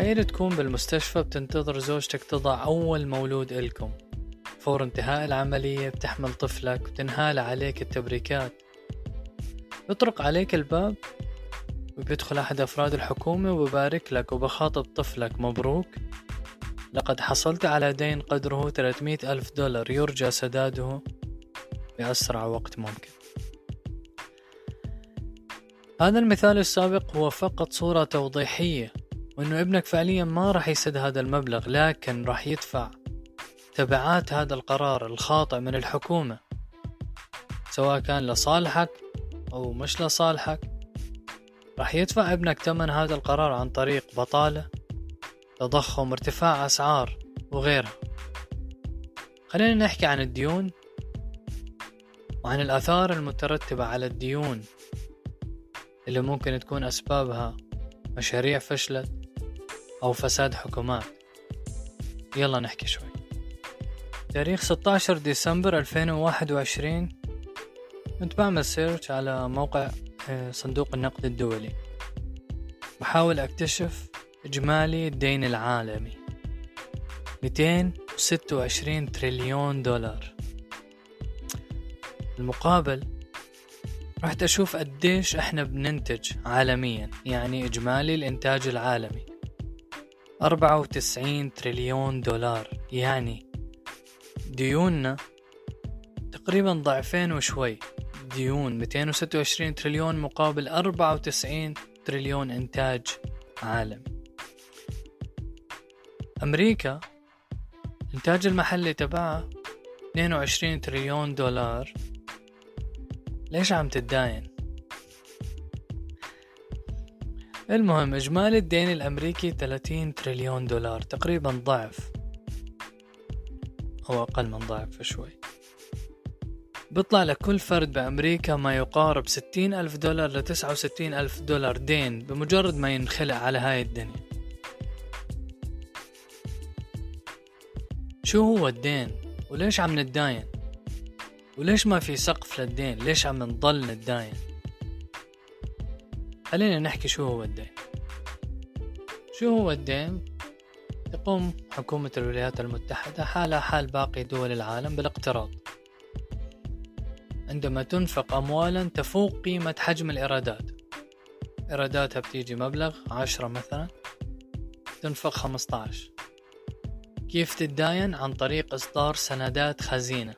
تخيل تكون بالمستشفى بتنتظر زوجتك تضع أول مولود إلكم. فور انتهاء العملية بتحمل طفلك وتنهال عليك التبريكات. يطرق عليك الباب وبيدخل أحد أفراد الحكومة وببارك لك وبخاطب طفلك. مبروك. لقد حصلت على دين قدره 300 ألف دولار. يرجى سداده بأسرع وقت ممكن. هذا المثال السابق هو فقط صورة توضيحية. وأنه ابنك فعليا ما راح يسد هذا المبلغ لكن راح يدفع تبعات هذا القرار الخاطئ من الحكومة سواء كان لصالحك أو مش لصالحك. راح يدفع ابنك ثمن هذا القرار عن طريق بطالة تضخم ارتفاع أسعار وغيرها. خلينا نحكي عن الديون وعن الآثار المترتبة على الديون اللي ممكن تكون أسبابها مشاريع فشلت. أو فساد حكومات. يلا نحكي شوي. تاريخ 16 ديسمبر 2021 كنت بعمل search على موقع آه، صندوق النقد الدولي. بحاول أكتشف إجمالي الدين العالمي. 226 تريليون دولار. المقابل رحت أشوف قديش إحنا بننتج عالميا يعني إجمالي الإنتاج العالمي. 94 تريليون دولار يعني ديوننا تقريبا ضعفين وشوي. ديون 226 تريليون مقابل 94 تريليون إنتاج عالمي أمريكا الإنتاج المحلي تبعها 22 تريليون دولار. ليش عم تتداين؟ المهم إجمالي الدين الأمريكي 30 تريليون دولار تقريبا ضعف. أو أقل من ضعف شوي. بيطلع لكل فرد بأمريكا ما يقارب 60 ألف دولار ل 69 ألف دولار دين بمجرد ما ينخلق على هاي الدنيا. شو هو الدين؟ وليش عم نتداين؟ وليش ما في سقف للدين؟ ليش عم نضل نتداين؟ خلينا نحكي شو هو الدين. شو هو الدين؟ تقوم حكومة الولايات المتحدة حالها حال باقي دول العالم بالاقتراض. عندما تنفق أموالا تفوق قيمة حجم الإيرادات. إيراداتها بتيجي مبلغ عشرة مثلا تنفق خمسة كيف تتداين؟ عن طريق إصدار سندات خزينة.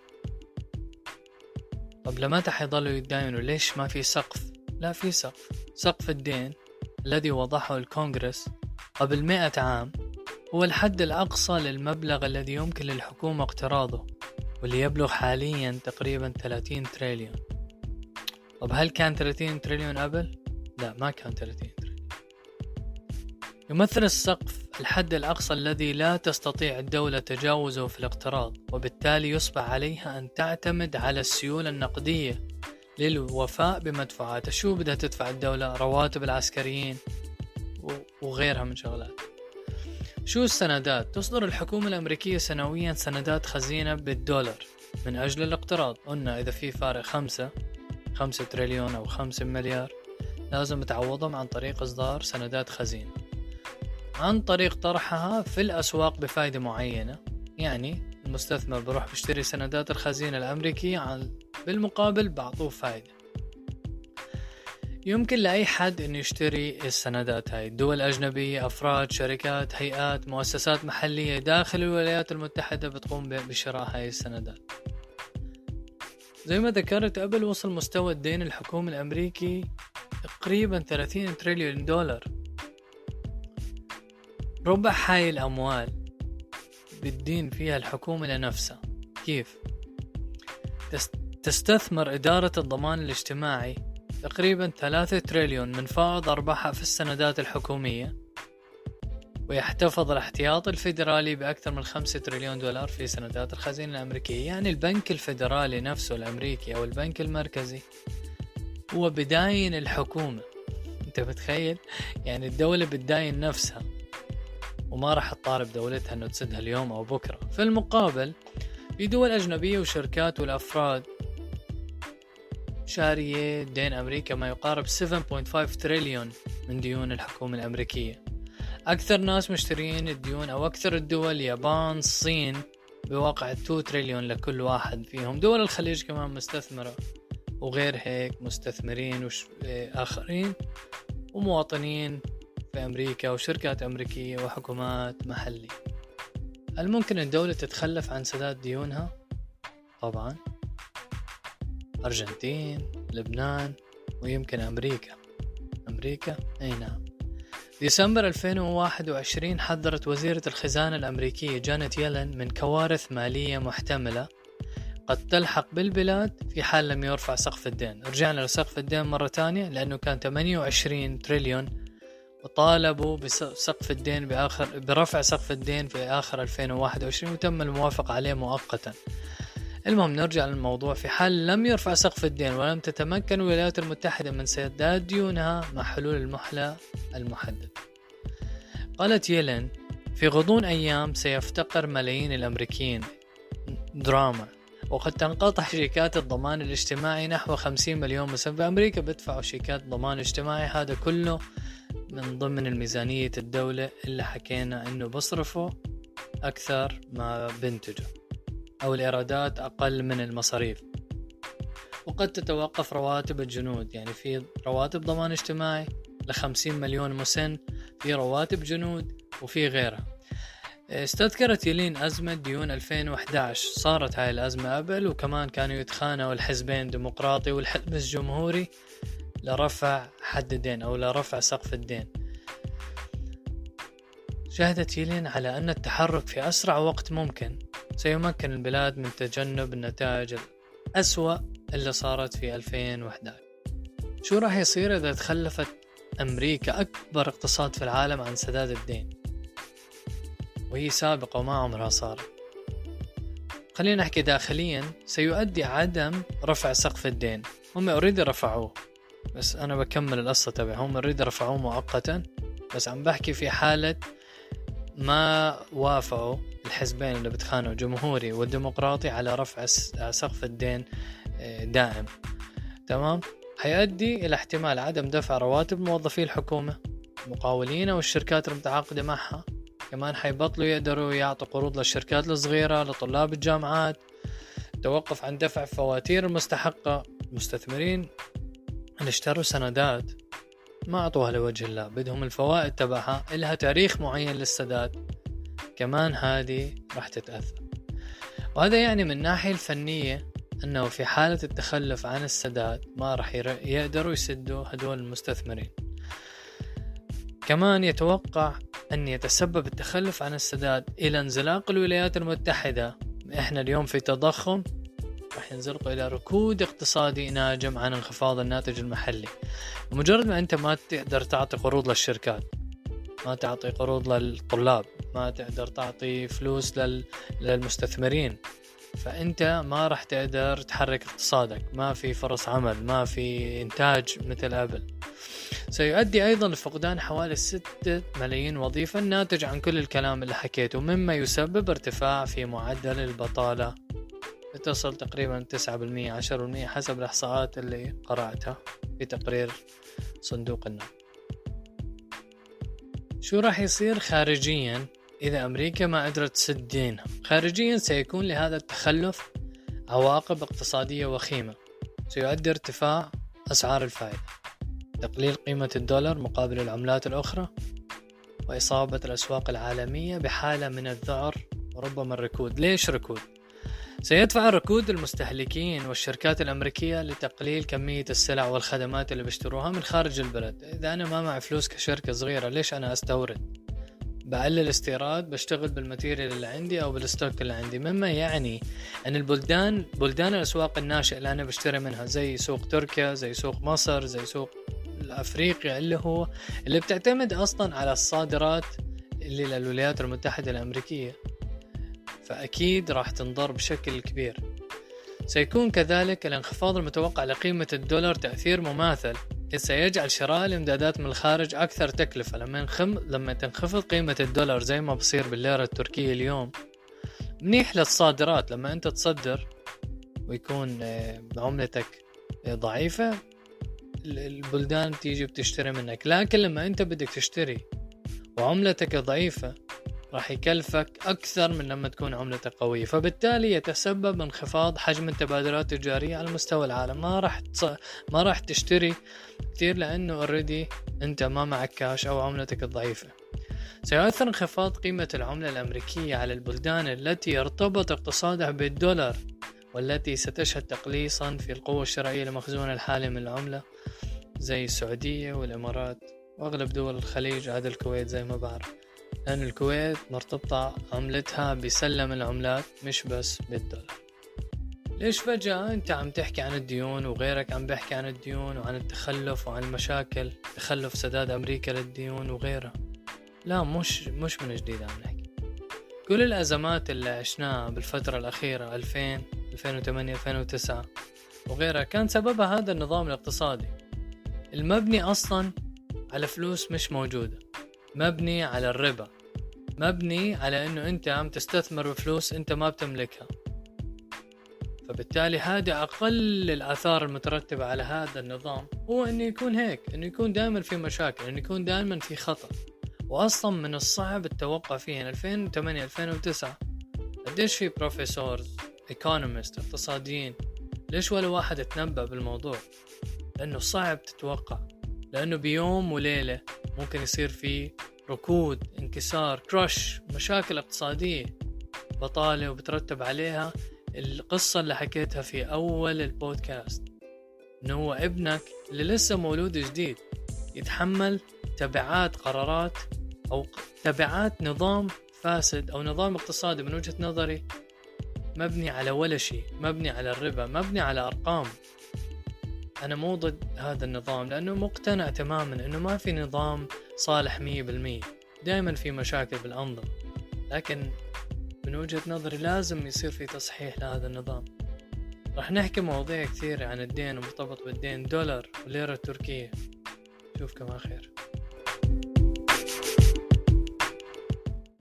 طب لمتى حيضلوا يتداينوا ليش ما في سقف؟ لا في سقف. سقف الدين الذي وضعه الكونغرس قبل مئة عام هو الحد الأقصى للمبلغ الذي يمكن للحكومة اقتراضه واللي يبلغ حاليا تقريبا 30 تريليون طب هل كان 30 تريليون قبل؟ لا ما كان 30 تريليون يمثل السقف الحد الأقصى الذي لا تستطيع الدولة تجاوزه في الاقتراض وبالتالي يصبح عليها أن تعتمد على السيولة النقدية للوفاء بمدفوعاتها شو بدها تدفع الدولة؟ رواتب العسكريين وغيرها من شغلات. شو السندات؟ تصدر الحكومة الأمريكية سنويا سندات خزينة بالدولار من أجل الاقتراض. قلنا إذا في فارق خمسة خمسة تريليون أو خمسة مليار لازم تعوضهم عن طريق إصدار سندات خزينة. عن طريق طرحها في الأسواق بفائدة معينة يعني المستثمر بروح بيشتري سندات الخزينة الأمريكية عن بالمقابل بعطوه فايدة. يمكن لأي حد أنه يشتري السندات هاي. دول أجنبية أفراد شركات هيئات مؤسسات محلية داخل الولايات المتحدة بتقوم بشراء هاي السندات. زي ما ذكرت قبل وصل مستوى الدين الحكومي الأمريكي تقريبا 30 تريليون دولار. ربع هاي الأموال بالدين فيها الحكومة لنفسها. كيف؟ تستثمر إدارة الضمان الاجتماعي تقريبا ثلاثة تريليون من فائض أرباحها في السندات الحكومية ويحتفظ الاحتياطي الفيدرالي بأكثر من خمسة تريليون دولار في سندات الخزينة الأمريكية. يعني البنك الفيدرالي نفسه الأمريكي أو البنك المركزي هو بداين الحكومة. أنت بتخيل يعني الدولة بتداين نفسها وما راح تطالب دولتها إنه تسدها اليوم أو بكرة. في المقابل في دول أجنبية وشركات والأفراد شارية دين أمريكا ما يقارب 7.5 تريليون من ديون الحكومة الأمريكية. أكثر ناس مشترين الديون أو أكثر الدول اليابان الصين بواقع 2 تريليون لكل واحد. فيهم دول الخليج كمان مستثمرة وغير هيك مستثمرين وآخرين ومواطنين في أمريكا وشركات أمريكية وحكومات محلية. هل ممكن الدولة تتخلف عن سداد ديونها؟ طبعا. أرجنتين لبنان ويمكن أمريكا. أمريكا؟ أي نعم. ديسمبر 2021 حذرت وزيرة الخزانة الأمريكية جانيت يلن من كوارث مالية محتملة قد تلحق بالبلاد في حال لم يرفع سقف الدين. رجعنا لسقف الدين مرة تانية لأنه كان 28 تريليون وطالبوا بسقف الدين بآخر برفع سقف الدين في آخر 2021 وتم الموافقة عليه مؤقتا. المهم نرجع للموضوع. في حال لم يرفع سقف الدين ولم تتمكن الولايات المتحدة من سداد ديونها مع حلول المحلى المحدد. قالت يلين في غضون أيام سيفتقر ملايين الأمريكيين. دراما. وقد تنقطع شيكات الضمان الاجتماعي نحو 50 مليون مسن في أمريكا بدفعوا شيكات ضمان اجتماعي هذا كله من ضمن الميزانية الدولة اللي حكينا إنه بصرفوا أكثر ما بنتجوا أو الإيرادات أقل من المصاريف. وقد تتوقف رواتب الجنود يعني في رواتب ضمان اجتماعي لخمسين مليون مسن في رواتب جنود وفي غيرها. استذكرت يلين أزمة ديون 2011 صارت هاي الأزمة قبل وكمان كانوا يتخانقوا الحزبين ديمقراطي والحزب الجمهوري لرفع حد الدين أو لرفع سقف الدين. شهدت يلين على أن التحرك في أسرع وقت ممكن. سيمكن البلاد من تجنب النتائج الأسوأ اللي صارت في 2011 شو راح يصير إذا تخلفت أمريكا؟ أكبر اقتصاد في العالم عن سداد الدين. وهي سابقة وما عمرها صارت. خلينا نحكي داخليا سيؤدي عدم رفع سقف الدين. هم already رفعوه بس أنا بكمل القصة تبعهم already رفعوه مؤقتا. بس عم بحكي في حالة ما وافقوا. الحزبين اللي بتخانقوا جمهوري والديمقراطي على رفع سقف الدين آه، دائم. تمام؟ حيؤدي إلى احتمال عدم دفع رواتب موظفي الحكومة المقاولين والشركات المتعاقدة معها. كمان حيبطلوا يقدروا يعطوا قروض للشركات الصغيرة لطلاب الجامعات. توقف عن دفع فواتير المستحقة المستثمرين اللي اشتروا سندات ما أعطوها لوجه الله بدهم الفوائد تبعها. إلها تاريخ معين للسداد. كمان هذه راح تتأثر. وهذا يعني من الناحية الفنية أنه في حالة التخلف عن السداد ما راح يقدروا يسدوا هدول المستثمرين. كمان يتوقع أن يتسبب التخلف عن السداد إلى انزلاق الولايات المتحدة. إحنا اليوم في تضخم راح ينزلقوا إلى ركود اقتصادي ناجم عن انخفاض الناتج المحلي. ومجرد ما أنت ما تقدر تعطي قروض للشركات. ما تعطي قروض للطلاب ما تقدر تعطي فلوس لل... للمستثمرين. فأنت ما راح تقدر تحرك اقتصادك ما في فرص عمل ما في إنتاج مثل قبل سيؤدي أيضا لفقدان حوالي 6 ملايين وظيفة ناتج عن كل الكلام اللي حكيته مما يسبب ارتفاع في معدل البطالة. بتصل تقريبا 9% 10% حسب الإحصاءات اللي قرأتها في تقرير صندوق النقد. شو راح يصير خارجيا إذا أمريكا ما قدرت تسد دينها خارجيا سيكون لهذا التخلف عواقب اقتصادية وخيمة. سيؤدي ارتفاع أسعار الفائدة تقليل قيمة الدولار مقابل العملات الأخرى وإصابة الأسواق العالمية بحالة من الذعر وربما الركود. ليش ركود؟ سيدفع الركود المستهلكين والشركات الأمريكية لتقليل كمية السلع والخدمات اللي بيشتروها من خارج البلد. إذا أنا ما معي فلوس كشركة صغيرة ليش أنا أستورد؟ بقلل استيراد بشتغل بال material اللي عندي أو بال stock اللي عندي. مما يعني أن البلدان بلدان الأسواق الناشئة اللي أنا بشتري منها زي سوق تركيا زي سوق مصر زي سوق أفريقيا اللي هو اللي بتعتمد أصلا على الصادرات اللي للولايات المتحدة الأمريكية. فأكيد راح تنضر بشكل كبير. سيكون كذلك الانخفاض المتوقع لقيمة الدولار تأثير مماثل إذ سيجعل شراء الإمدادات من الخارج أكثر تكلفة لما ينخم لما تنخفض قيمة الدولار زي ما بصير بالليرة التركية اليوم. منيح للصادرات لما أنت تصدر ويكون آه، عملتك ضعيفة البلدان تيجي بتشتري منك. لكن لما أنت بدك تشتري وعملتك ضعيفة راح يكلفك أكثر من لما تكون عملتك قوية. فبالتالي يتسبب انخفاض حجم التبادلات التجارية على مستوى العالم. ما راح تص... ما راح تشتري كثير لأنه اوريدي أنت ما معك كاش أو عملتك الضعيفة. سيؤثر انخفاض قيمة العملة الأمريكية على البلدان التي يرتبط اقتصادها بالدولار والتي ستشهد تقليصا في القوة الشرائية لمخزون الحالي من العملة زي السعودية والإمارات وأغلب دول الخليج عدا الكويت زي ما بعرف. لأن الكويت مرتبطة عملتها بسلم العملات مش بس بالدولار. ليش فجأة أنت عم تحكي عن الديون وغيرك عم بيحكي عن الديون وعن التخلف وعن المشاكل تخلف سداد أمريكا للديون وغيرها؟ لا مش مش من جديد عم نحكي. كل الأزمات اللي عشناها بالفترة الأخيرة 2000 2008 2009 وغيرها كان سببها هذا النظام الاقتصادي. المبني أصلا على فلوس مش موجودة. مبني على الربا. مبني على إنه أنت عم تستثمر بفلوس أنت ما بتملكها. فبالتالي هذه أقل الآثار المترتبة على هذا النظام هو إنه يكون هيك إنه يكون دائما في مشاكل إنه يكون دائما في خطر واصلا من الصعب التوقع فيه 2008 2009 قديش في professors economists اقتصاديين؟ ليش ولا واحد تنبأ بالموضوع؟ لأنه صعب تتوقع. لأنه بيوم وليلة ممكن يصير في ركود انكسار crash مشاكل اقتصادية بطالة وبترتب عليها القصة اللي حكيتها في أول البودكاست. إنه هو ابنك اللي لسه مولود جديد يتحمل تبعات قرارات أو تبعات نظام فاسد أو نظام اقتصادي من وجهة نظري مبني على ولا شيء مبني على الربا مبني على أرقام. أنا مو ضد هذا النظام لأنه مقتنع تماما أنه ما في نظام صالح مية بالمية. دائما في مشاكل بالأنظمة. لكن من وجهة نظري لازم يصير في تصحيح لهذا النظام. راح نحكي مواضيع كثيرة عن الدين ومرتبط بالدين دولار وليرة تركية. نشوفكم على خير.